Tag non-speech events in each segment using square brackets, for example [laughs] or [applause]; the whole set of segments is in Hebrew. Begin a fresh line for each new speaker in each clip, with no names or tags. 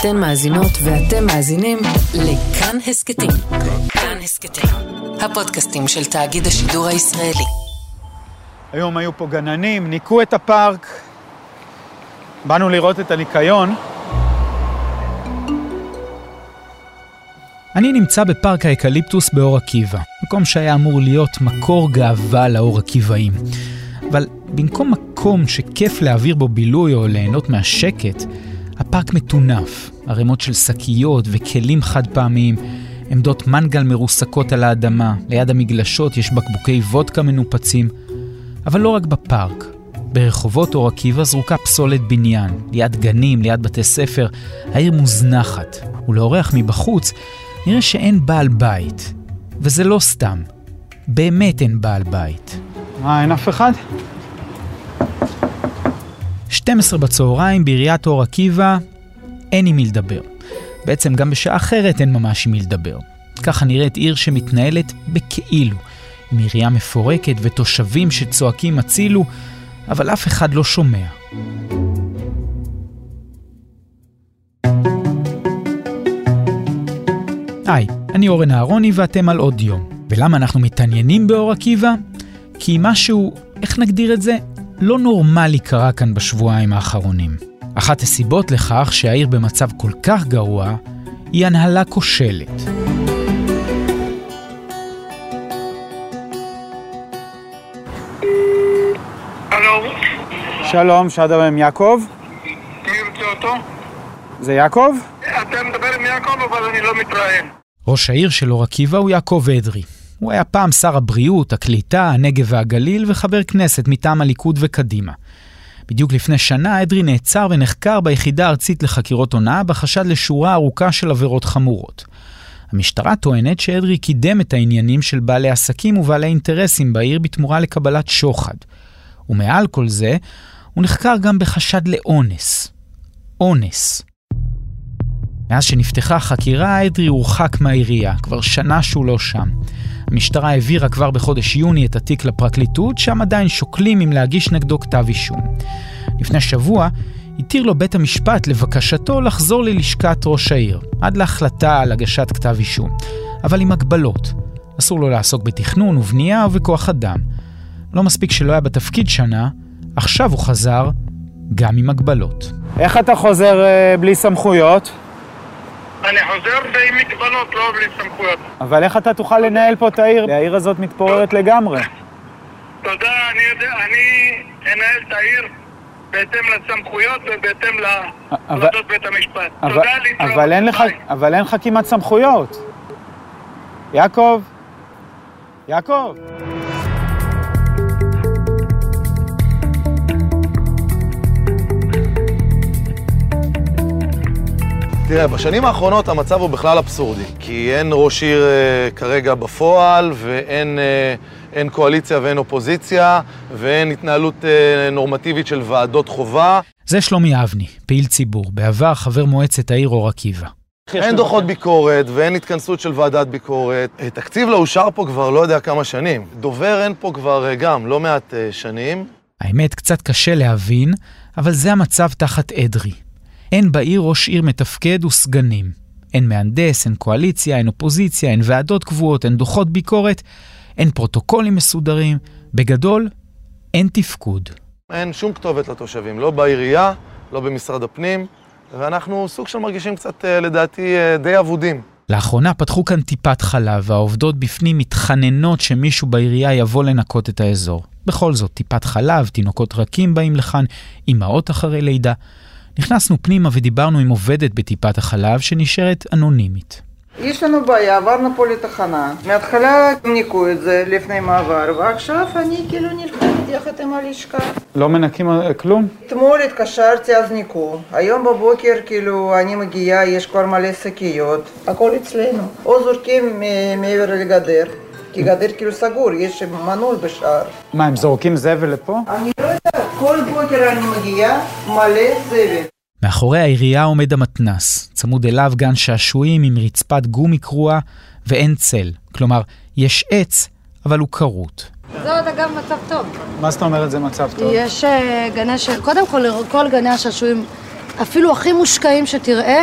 אתן מאזינות ואתם מאזינים לכאן הסכתים. כאן הסכתים, הפודקאסטים של תאגיד השידור הישראלי.
היום היו פה גננים, ניקו את הפארק, באנו לראות את הניקיון.
אני נמצא בפארק האקליפטוס באור עקיבא, מקום שהיה אמור להיות מקור גאווה לאור עקיבאים. אבל במקום מקום שכיף להעביר בו בילוי או ליהנות מהשקט, הפארק מטונף, ערימות של שקיות וכלים חד פעמיים, עמדות מנגל מרוסקות על האדמה, ליד המגלשות יש בקבוקי וודקה מנופצים. אבל לא רק בפארק, ברחובות אור עקיבא זרוקה פסולת בניין, ליד גנים, ליד בתי ספר, העיר מוזנחת, ולאורח מבחוץ נראה שאין בעל בית. וזה לא סתם, באמת אין בעל בית.
מה, אין אף אחד?
12 בצהריים בעיריית אור עקיבא, אין עם מי לדבר. בעצם גם בשעה אחרת אין ממש עם מי לדבר. ככה נראית עיר שמתנהלת בכאילו, עם עירייה מפורקת ותושבים שצועקים הצילו, אבל אף אחד לא שומע. היי, אני אורן אהרוני ואתם על עוד יום. ולמה אנחנו מתעניינים באור עקיבא? כי משהו, איך נגדיר את זה? לא נורמלי קרה כאן בשבועיים האחרונים. אחת הסיבות לכך שהעיר במצב כל כך גרוע, היא הנהלה כושלת.
שלום, לדבר עם יעקב?
מי רוצה אותו?
זה יעקב?
אתה מדבר עם יעקב, אבל אני לא מתראיין.
ראש העיר של אור עקיבא הוא יעקב אדרי. הוא היה פעם שר הבריאות, הקליטה, הנגב והגליל וחבר כנסת מטעם הליכוד וקדימה. בדיוק לפני שנה אדרי נעצר ונחקר ביחידה הארצית לחקירות הונאה בחשד לשורה ארוכה של עבירות חמורות. המשטרה טוענת שאדרי קידם את העניינים של בעלי עסקים ובעלי אינטרסים בעיר בתמורה לקבלת שוחד. ומעל כל זה, הוא נחקר גם בחשד לאונס. אונס. מאז שנפתחה החקירה, אדרי הורחק מהעירייה, כבר שנה שהוא לא שם. המשטרה העבירה כבר בחודש יוני את התיק לפרקליטות, שם עדיין שוקלים אם להגיש נגדו כתב אישום. לפני שבוע התיר לו בית המשפט לבקשתו לחזור ללשכת ראש העיר, עד להחלטה על הגשת כתב אישום, אבל עם הגבלות. אסור לו לעסוק בתכנון ובנייה ובכוח אדם. לא מספיק שלא היה בתפקיד שנה, עכשיו הוא חזר גם עם הגבלות.
איך אתה חוזר אה, בלי סמכויות?
אני חוזר עם מגבלות, לא בלי סמכויות.
אבל איך אתה תוכל לנהל פה את העיר? העיר הזאת מתפוררת לגמרי.
תודה, אני יודע, אני אנהל את העיר בהתאם לסמכויות ובהתם
אבל-
להחלטות בית המשפט.
אבל,
תודה, להתראות.
אבל, אין לך. אבל אין לך כמעט סמכויות. יעקב? יעקב?
תראה, בשנים האחרונות המצב הוא בכלל אבסורדי, כי אין ראש עיר אה, כרגע בפועל, ואין אה, קואליציה ואין אופוזיציה, ואין התנהלות אה, נורמטיבית של ועדות חובה.
זה שלומי אבני, פעיל ציבור, בעבר חבר מועצת העיר אור עקיבא.
אין דוחות ביקורת ואין התכנסות של ועדת ביקורת. אה, תקציב לא אושר פה כבר לא יודע כמה שנים. דובר אין פה כבר אה, גם לא מעט אה, שנים.
האמת, קצת קשה להבין, אבל זה המצב תחת אדרי. אין בעיר ראש עיר מתפקד וסגנים. אין מהנדס, אין קואליציה, אין אופוזיציה, אין ועדות קבועות, אין דוחות ביקורת, אין פרוטוקולים מסודרים. בגדול, אין תפקוד.
אין שום כתובת לתושבים, לא בעירייה, לא במשרד הפנים, ואנחנו סוג של מרגישים קצת, אה, לדעתי, אה, די אבודים.
לאחרונה פתחו כאן טיפת חלב, והעובדות בפנים מתחננות שמישהו בעירייה יבוא לנקות את האזור. בכל זאת, טיפת חלב, תינוקות רכים באים לכאן, אמהות אחרי לידה. נכנסנו פנימה ודיברנו עם עובדת בטיפת החלב שנשארת אנונימית.
יש לנו בעיה, עברנו פה לתחנה. מההתחלה הם ניקו את זה לפני מעבר, ועכשיו אני כאילו נלחמת יחד עם הלשכה.
לא מנקים אה, כלום?
אתמול התקשרתי, אז ניקו. היום בבוקר, כאילו, אני מגיעה, יש כבר מלא שקיות. הכל אצלנו. או זורקים מ- מעבר לגדר, כי גדר כאילו סגור, יש מנעול בשער.
מה, הם זורקים זבל לפה?
אני לא יודעת, כל בוקר אני מגיעה, מלא זבל.
מאחורי העירייה עומד המתנס, צמוד אליו גן שעשועים עם רצפת גומי קרועה ואין צל. כלומר, יש עץ, אבל הוא כרות.
זה עוד אגב מצב טוב.
מה זאת אומרת זה מצב טוב?
יש אה, גני ש... קודם כל, כל גני השעשועים, אפילו הכי מושקעים שתראה,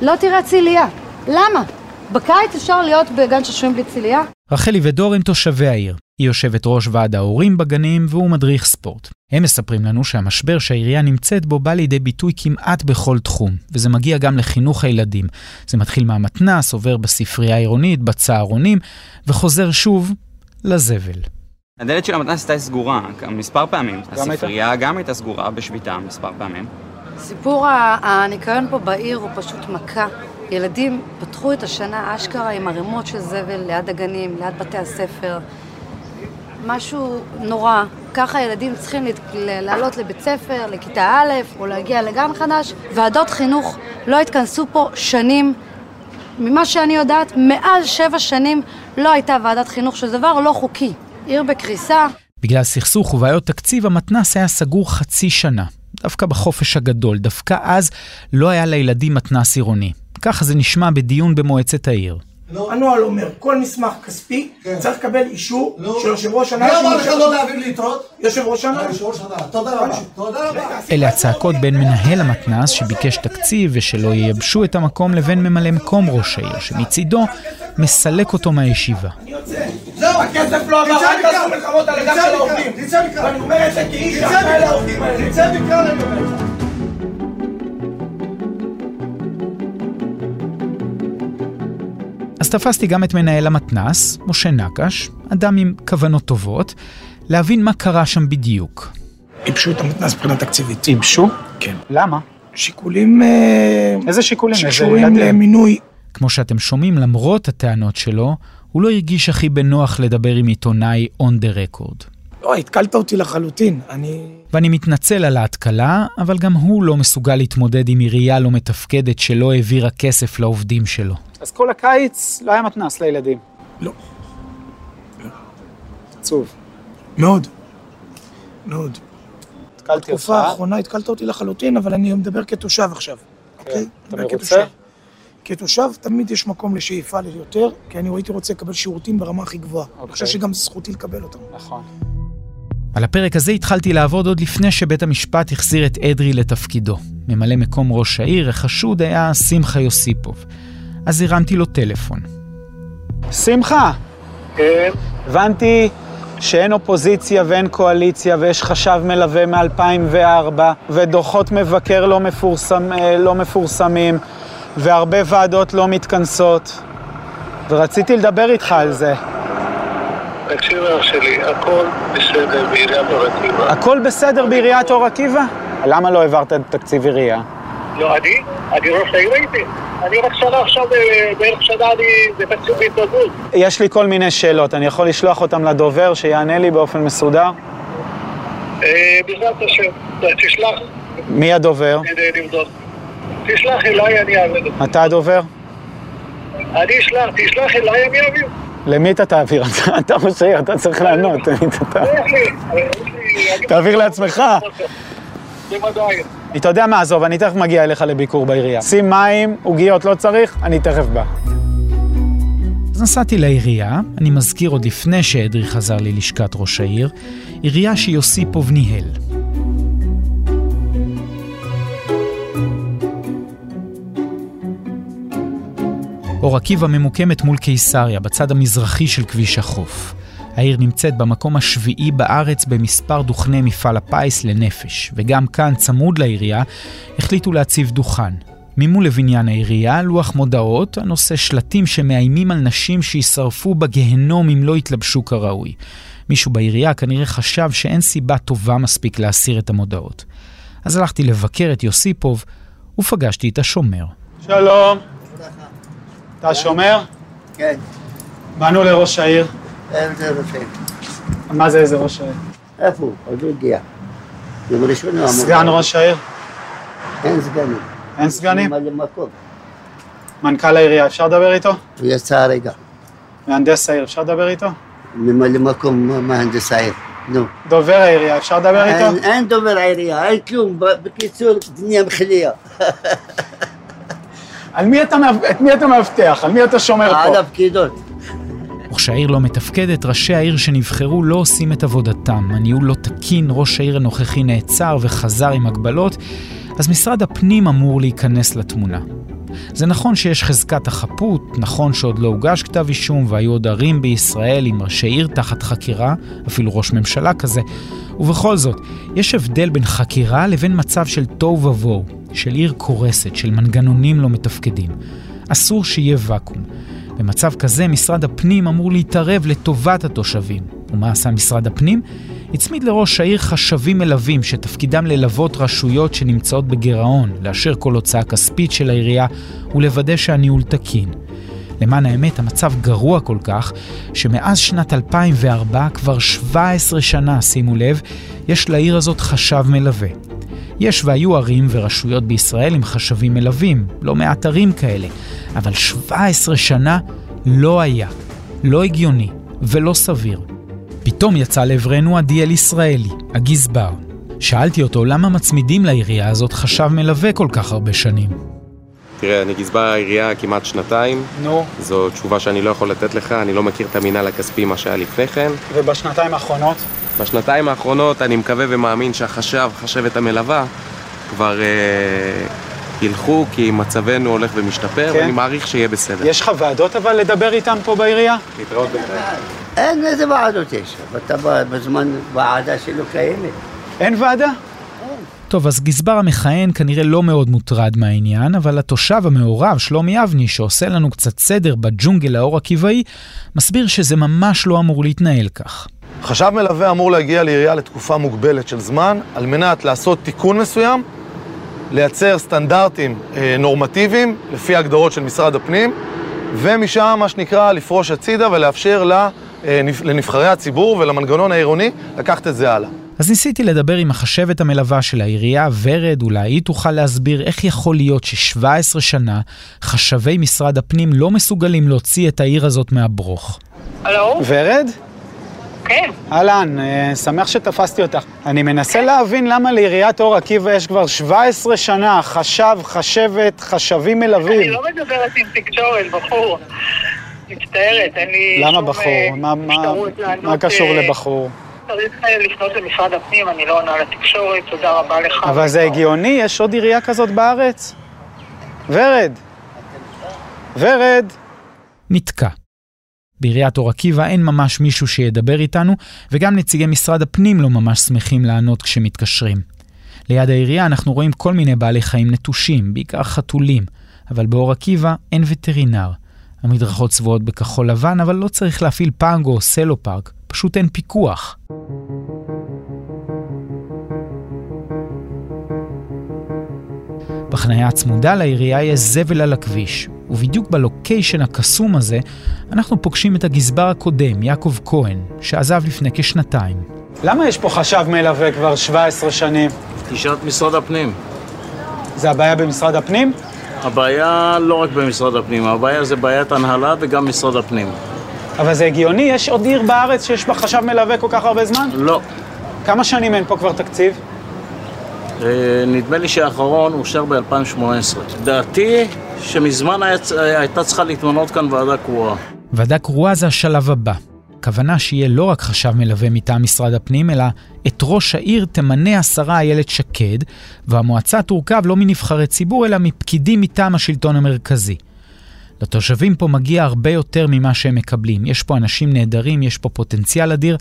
לא תראה צילייה. למה? בקיץ אפשר להיות בגן שעשועים בלי צילייה?
רחלי ודור הם תושבי העיר. היא יושבת ראש ועד ההורים בגנים והוא מדריך ספורט. הם מספרים לנו שהמשבר שהעירייה נמצאת בו בא לידי ביטוי כמעט בכל תחום, וזה מגיע גם לחינוך הילדים. זה מתחיל מהמתנ"ס, עובר בספרייה העירונית, בצהרונים, וחוזר שוב לזבל.
הדלת של המתנ"ס הייתה סגורה מספר פעמים.
הייתה?
הספרייה גם הייתה סגורה בשביתה מספר פעמים.
סיפור הניקיון פה בעיר הוא פשוט מכה. ילדים פתחו את השנה אשכרה עם ערימות של זבל ליד הגנים, ליד בתי הספר. משהו נורא. ככה ילדים צריכים לעלות לבית ספר, לכיתה א', או להגיע לגן חדש. ועדות חינוך לא התכנסו פה שנים. ממה שאני יודעת, מעל שבע שנים לא הייתה ועדת חינוך, שזה דבר לא חוקי. עיר בקריסה.
בגלל סכסוך ובעיות תקציב, המתנ"ס היה סגור חצי שנה. דווקא בחופש הגדול, דווקא אז לא היה לילדים מתנ"ס עירוני. ככה זה נשמע בדיון במועצת העיר.
הנוהל אומר, כל מסמך כספי צריך לקבל אישור של יושב ראש הנהלה.
מי אמר לך לא להעביר לי יתרות?
יושב ראש הנהלה.
תודה רבה. תודה רבה.
אלה הצעקות בין מנהל המתנ"ס שביקש תקציב ושלא ייבשו את המקום לבין ממלא מקום ראש העיר, שמצידו מסלק אותו מהישיבה.
אני יוצא. זהו, הכסף לא עבר, אל תעשו מלחמות על הגב של העובדים.
תצא מכאן.
ואני אומר את זה כאיש
תצא
שאחראי
מכאן.
לעובדים האלה.
תצא מכאן
אז תפסתי גם את מנהל המתנ"ס, משה נקש, אדם עם כוונות טובות, להבין מה קרה שם בדיוק.
ייבשו את המתנ"ס מבחינה תקציבית.
ייבשו?
כן.
למה?
שיקולים אה,
איזה שיקולים?
שקשורים? למינוי.
כמו שאתם שומעים, למרות הטענות שלו, הוא לא הרגיש הכי בנוח לדבר עם עיתונאי on the record.
לא, התקלת אותי לחלוטין. אני...
ואני מתנצל על ההתקלה, אבל גם הוא לא מסוגל להתמודד עם עירייה לא מתפקדת שלא העבירה כסף לעובדים שלו.
אז כל הקיץ לא היה מתנ"ס לילדים.
לא.
עצוב.
מאוד. מאוד.
התקלתי
בתקופה האחרונה התקלת אותי לחלוטין, אבל אני מדבר כתושב עכשיו. אוקיי?
כן. אתה
מדבר
מרוצה?
כתושב. תמיד יש מקום לשאיפה ליותר, כי אני הייתי רוצה לקבל שירותים ברמה הכי גבוהה. אני חושב
אוקיי.
שגם זכותי לקבל אותם.
נכון.
על הפרק הזה התחלתי לעבוד עוד לפני שבית המשפט החזיר את אדרי לתפקידו. ממלא מקום ראש העיר, החשוד היה שמחה יוסיפוב. אז הרמתי לו טלפון.
שמחה,
כן,
הבנתי שאין אופוזיציה ואין קואליציה ויש חשב מלווה מ-2004 ודוחות מבקר לא, מפורסם, אה, לא מפורסמים והרבה ועדות לא מתכנסות ורציתי לדבר איתך על זה.
תקשיב אח שלי, הכל בסדר בעיריית אור עקיבא.
הכל בסדר בעיריית אור עקיבא? למה לא העברת תקציב עירייה?
לא, אני? אני ראש העיר הייתי. אני רק שנה עכשיו, אה, בערך שנה אני בתקציב בהתנדבות.
יש לי כל מיני שאלות, אני יכול לשלוח אותם לדובר שיענה לי באופן מסודר?
אה, בעזרת השם, תשלח
מי הדובר?
תשלח אליי, אני אעביר את
אתה הדובר?
אני אשלח, תשלח אליי, אני אעביר.
למי אתה תעביר? אתה- ראש העיר, אתה צריך לענות. [laughs] תעביר לעצמך.
בוודאי.
אתה יודע מה, עזוב, אני תכף מגיע אליך לביקור בעירייה. שים מים, עוגיות לא צריך, אני תכף בא.
אז נסעתי לעירייה, אני מזכיר עוד לפני שאדרי חזר ללשכת ראש העיר, עירייה שיוסיפוב ניהל. אור עקיבא ממוקמת מול קיסריה, בצד המזרחי של כביש החוף. העיר נמצאת במקום השביעי בארץ במספר דוכני מפעל הפיס לנפש, וגם כאן, צמוד לעירייה, החליטו להציב דוכן. ממול לבניין העירייה, לוח מודעות הנושא שלטים שמאיימים על נשים שישרפו בגיהנום אם לא יתלבשו כראוי. מישהו בעירייה כנראה חשב שאין סיבה טובה מספיק להסיר את המודעות. אז הלכתי לבקר את יוסיפוב, ופגשתי את השומר.
שלום. אתה שומר?
כן,
באנו לראש העיר.
איזה רופא.
מה זה איזה ראש העיר?
איפה הוא? עוד לא הגיע. יום ראשון הוא אמור...
סגן ראש העיר?
אין סגנים.
אין סגנים?
ממלא מקום.
מנכ"ל העירייה, אפשר לדבר איתו?
הוא יצא הרגע.
מהנדס העיר, אפשר לדבר איתו?
ממלא מקום מהנדס העיר. נו.
דובר העירייה, אפשר לדבר איתו?
אין דובר העירייה, אין כלום. בקיצור, דניה מחליה. [laughs]
על מי אתה את מי אתה מאבטח? על מי אתה שומר
על
פה?
הפקידות.
וכשהעיר לא מתפקדת, ראשי העיר שנבחרו לא עושים את עבודתם. הניהול לא תקין, ראש העיר הנוכחי נעצר וחזר עם הגבלות, אז משרד הפנים אמור להיכנס לתמונה. זה נכון שיש חזקת החפות, נכון שעוד לא הוגש כתב אישום והיו עוד ערים בישראל עם ראשי עיר תחת חקירה, אפילו ראש ממשלה כזה, ובכל זאת, יש הבדל בין חקירה לבין מצב של תוהו ובוהו, של עיר קורסת, של מנגנונים לא מתפקדים. אסור שיהיה ואקום. במצב כזה משרד הפנים אמור להתערב לטובת התושבים. ומה עשה משרד הפנים? הצמיד לראש העיר חשבים מלווים שתפקידם ללוות רשויות שנמצאות בגירעון, לאשר כל הוצאה כספית של העירייה ולוודא שהניהול תקין. למען האמת, המצב גרוע כל כך, שמאז שנת 2004, כבר 17 שנה, שימו לב, יש לעיר הזאת חשב מלווה. יש והיו ערים ורשויות בישראל עם חשבים מלווים, לא מעט ערים כאלה, אבל 17 שנה לא היה, לא הגיוני ולא סביר. פתאום יצא לעברנו עדיאל ישראלי, הגזבר. שאלתי אותו למה מצמידים לעירייה הזאת חשב מלווה כל כך הרבה שנים.
תראה, אני גזבר העירייה כמעט שנתיים.
נו.
זו תשובה שאני לא יכול לתת לך, אני לא מכיר את המינהל הכספי, מה שהיה לפני כן.
ובשנתיים האחרונות?
בשנתיים האחרונות אני מקווה ומאמין שהחשב, חשבת המלווה, כבר אה, ילכו, כי מצבנו הולך ומשתפר,
כן.
ואני מעריך שיהיה בסדר.
יש לך ועדות אבל לדבר איתם פה בעירייה?
להתראות בינתיים.
אין איזה ועדות יש, אתה בזמן ועדה שלא קיימת.
אין ועדה?
טוב, אז גזבר המכהן כנראה לא מאוד מוטרד מהעניין, אבל התושב המעורב, שלומי אבני, שעושה לנו קצת סדר בג'ונגל האור עקיבאי, מסביר שזה ממש לא אמור להתנהל כך.
חשב מלווה אמור להגיע לעירייה לתקופה מוגבלת של זמן, על מנת לעשות תיקון מסוים, לייצר סטנדרטים אה, נורמטיביים, לפי ההגדרות של משרד הפנים, ומשם, מה שנקרא, לפרוש הצידה ולאפשר לה, אה, נבח- לנבחרי הציבור ולמנגנון העירוני לקחת את זה הלאה.
אז ניסיתי לדבר עם החשבת המלווה של העירייה, ורד, אולי היא תוכל להסביר איך יכול להיות ש-17 שנה חשבי משרד הפנים לא מסוגלים להוציא את העיר הזאת מהברוך.
הלו?
ורד?
כן.
אהלן, אה, שמח שתפסתי אותך. אני מנסה להבין למה לעיריית אור עקיבא יש כבר 17 שנה חשב, חשבת, חשבים
אני
מלווים.
לא מדברת עם תקשורת, בחור. מצטערת, אין לי
למה בחור?
אה,
מה- מה- מה קשור
אה,
לבחור?
צריך אה, לפנות למשרד הפנים, אני לא עונה לתקשורת, תודה רבה לך.
אבל זה הגיוני? יש עוד עירייה כזאת בארץ? ורד! ורד!
נתקע. בעיריית אור עקיבא אין ממש מישהו שידבר איתנו, וגם נציגי משרד הפנים לא ממש שמחים לענות כשמתקשרים. ליד העירייה אנחנו רואים כל מיני בעלי חיים נטושים, בעיקר חתולים, אבל באור עקיבא אין וטרינר. המדרכות צבועות בכחול לבן, אבל לא צריך להפעיל פאנגו או סלו פארק, פשוט אין פיקוח. בחניה הצמודה לעירייה יש זבל על הכביש, ובדיוק בלוקיישן הקסום הזה, אנחנו פוגשים את הגזבר הקודם, יעקב כהן, שעזב לפני כשנתיים.
למה יש פה חשב מלווה כבר 17 שנים?
תשאל את משרד הפנים.
זה הבעיה במשרד הפנים?
הבעיה לא רק במשרד הפנים, הבעיה זה בעיית הנהלה וגם משרד הפנים.
אבל זה הגיוני? יש עוד עיר בארץ שיש בה חשב מלווה כל כך הרבה זמן?
לא.
כמה שנים אין פה כבר תקציב?
אה, נדמה לי שהאחרון אושר ב-2018. דעתי שמזמן היה, הייתה צריכה להתמנות כאן ועדה קרואה.
ועדה קרואה זה השלב הבא. הכוונה שיהיה לא רק חשב מלווה מטעם משרד הפנים, אלא את ראש העיר תמנה השרה איילת שקד, והמועצה תורכב לא מנבחרי ציבור, אלא מפקידים מטעם השלטון המרכזי. לתושבים פה מגיע הרבה יותר ממה שהם מקבלים. יש פה אנשים נהדרים, יש פה פוטנציאל אדיר,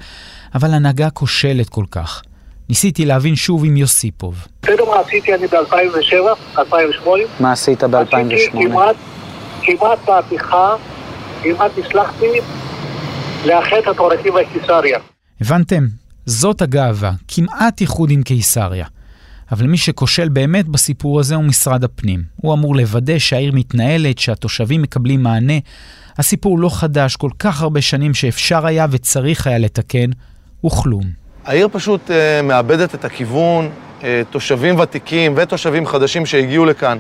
אבל הנהגה כושלת כל כך. ניסיתי להבין שוב עם יוסיפוב.
אתה יודע מה עשיתי אני ב-2007, 2008?
מה עשית
עשיתי כמעט, כמעט מהפכה, כמעט הצלחתי לאחד את אור עקיבא וקיסריה.
הבנתם? זאת הגאווה, כמעט איחוד עם קיסריה. אבל מי שכושל באמת בסיפור הזה הוא משרד הפנים. הוא אמור לוודא שהעיר מתנהלת, שהתושבים מקבלים מענה. הסיפור לא חדש, כל כך הרבה שנים שאפשר היה וצריך היה לתקן, וכלום.
העיר פשוט אה, מאבדת את הכיוון, אה, תושבים ותיקים ותושבים חדשים שהגיעו לכאן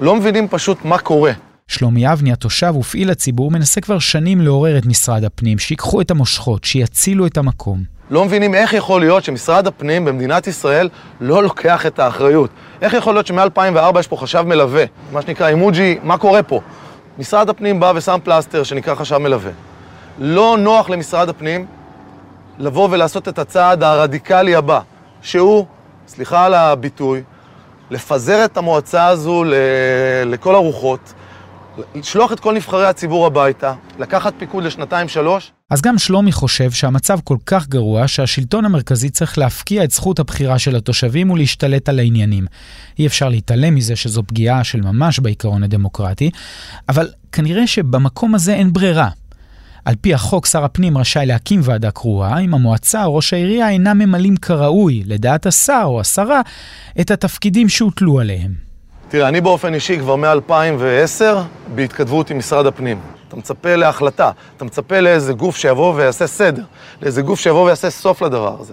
לא מבינים פשוט מה קורה.
שלומי אבני, התושב ופעיל הציבור, מנסה כבר שנים לעורר את משרד הפנים, שיקחו את המושכות, שיצילו את המקום.
לא מבינים איך יכול להיות שמשרד הפנים במדינת ישראל לא לוקח את האחריות. איך יכול להיות שמ-2004 יש פה חשב מלווה, מה שנקרא אימוג'י, מה קורה פה? משרד הפנים בא ושם פלסטר שנקרא חשב מלווה. לא נוח למשרד הפנים לבוא ולעשות את הצעד הרדיקלי הבא, שהוא, סליחה על הביטוי, לפזר את המועצה הזו. לכל הרוחות, לשלוח את כל נבחרי הציבור הביתה, לקחת פיקוד לשנתיים-שלוש.
אז גם שלומי חושב שהמצב כל כך גרוע שהשלטון המרכזי צריך להפקיע את זכות הבחירה של התושבים ולהשתלט על העניינים. אי אפשר להתעלם מזה שזו פגיעה של ממש בעיקרון הדמוקרטי, אבל כנראה שבמקום הזה אין ברירה. על פי החוק, שר הפנים רשאי להקים ועדה קרואה אם המועצה או ראש העירייה אינם ממלאים כראוי, לדעת השר או השרה, את התפקידים שהוטלו עליהם.
תראה, אני באופן אישי כבר מ-2010 בהתכתבות עם משרד הפנים. אתה מצפה להחלטה, אתה מצפה לאיזה גוף שיבוא ויעשה סדר, לאיזה גוף שיבוא ויעשה סוף לדבר הזה.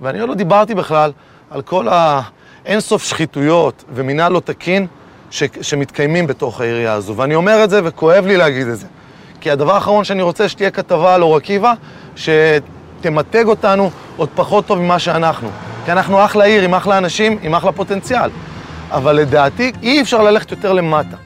ואני עוד לא דיברתי בכלל על כל האינסוף שחיתויות ומינהל לא תקין ש... שמתקיימים בתוך העירייה הזו. ואני אומר את זה וכואב לי להגיד את זה. כי הדבר האחרון שאני רוצה שתהיה כתבה על אור עקיבא, שתמתג אותנו עוד פחות טוב ממה שאנחנו. כי אנחנו אחלה עיר עם אחלה אנשים, עם אחלה פוטנציאל. אבל לדעתי אי אפשר ללכת יותר למטה.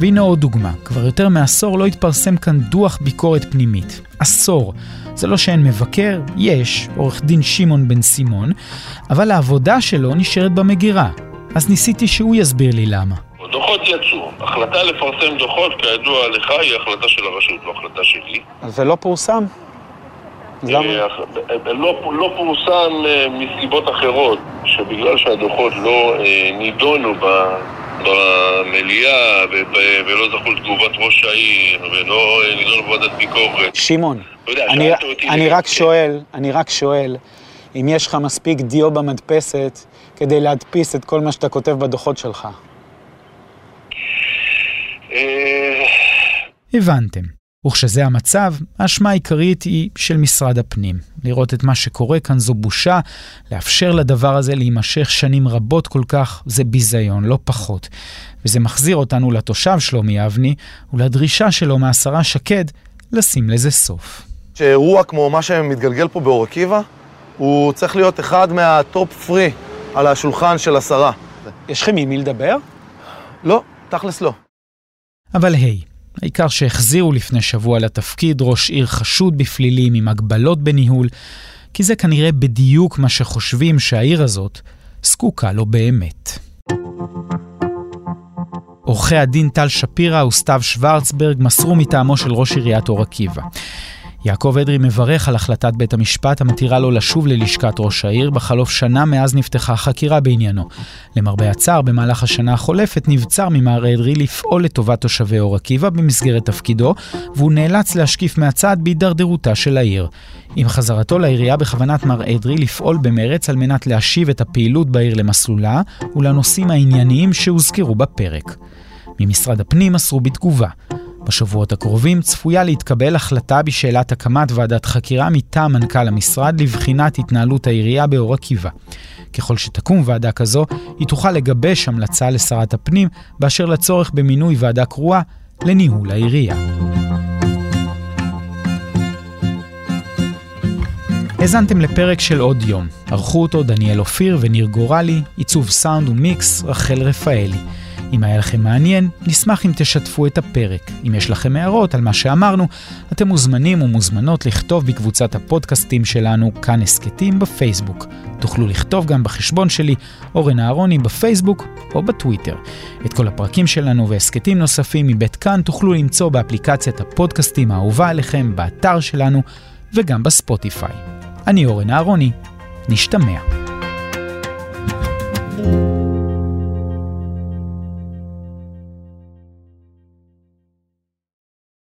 והנה עוד דוגמה, כבר יותר מעשור לא התפרסם כאן דוח ביקורת פנימית. עשור. זה לא שאין מבקר, יש, עורך דין שמעון בן סימון, אבל העבודה שלו נשארת במגירה. אז ניסיתי שהוא יסביר לי למה.
דוחות יצאו. החלטה לפרסם דוחות, כידוע לך, היא החלטה של הרשות, לא החלטה שלי.
זה לא פורסם?
אה, לא, לא פורסם אה, מסיבות אחרות, שבגלל שהדוחות לא אה, נידונו במליאה ולא זכו לתגובת ראש העיר ולא נידונו בוועדת ביקורת.
שמעון, אני, אני רק שואל, אני רק שואל, אם יש לך מספיק דיו במדפסת כדי להדפיס את כל מה שאתה כותב בדוחות שלך.
הבנתם. וכשזה המצב, האשמה העיקרית היא של משרד הפנים. לראות את מה שקורה כאן זו בושה, לאפשר לדבר הזה להימשך שנים רבות כל כך, זה ביזיון, לא פחות. וזה מחזיר אותנו לתושב שלומי אבני, ולדרישה שלו מהשרה שקד לשים לזה סוף.
שאירוע כמו מה שמתגלגל פה באור עקיבא, הוא צריך להיות אחד מהטופ פרי על השולחן של השרה.
יש לכם עם מי לדבר?
לא, תכלס לא.
אבל היי, העיקר שהחזירו לפני שבוע לתפקיד ראש עיר חשוד בפלילים עם הגבלות בניהול, כי זה כנראה בדיוק מה שחושבים שהעיר הזאת זקוקה לו באמת. עורכי הדין טל שפירא וסתיו שוורצברג מסרו מטעמו של ראש עיריית אור עקיבא. יעקב אדרי מברך על החלטת בית המשפט המתירה לו לשוב ללשכת ראש העיר בחלוף שנה מאז נפתחה חקירה בעניינו. למרבה הצער, במהלך השנה החולפת נבצר ממר אדרי לפעול לטובת תושבי אור עקיבא במסגרת תפקידו, והוא נאלץ להשקיף מהצד בהידרדרותה של העיר. עם חזרתו לעירייה בכוונת מר אדרי לפעול במרץ על מנת להשיב את הפעילות בעיר למסלולה ולנושאים הענייניים שהוזכרו בפרק. ממשרד הפנים מסרו בתגובה. בשבועות הקרובים צפויה להתקבל החלטה בשאלת הקמת ועדת חקירה מטעם מנכ"ל המשרד לבחינת התנהלות העירייה באור עקיבא. ככל שתקום ועדה כזו, היא תוכל לגבש המלצה לשרת הפנים באשר לצורך במינוי ועדה קרואה לניהול העירייה. האזנתם לפרק של עוד יום. ערכו אותו דניאל אופיר וניר גורלי, עיצוב סאונד ומיקס רחל רפאלי. אם היה לכם מעניין, נשמח אם תשתפו את הפרק. אם יש לכם הערות על מה שאמרנו, אתם מוזמנים ומוזמנות לכתוב בקבוצת הפודקאסטים שלנו, כאן הסכתים, בפייסבוק. תוכלו לכתוב גם בחשבון שלי, אורן אהרוני, בפייסבוק או בטוויטר. את כל הפרקים שלנו והסכתים נוספים מבית כאן תוכלו למצוא באפליקציית הפודקאסטים האהובה עליכם, באתר שלנו וגם בספוטיפיי. אני אורן אהרוני, נשתמע. thank you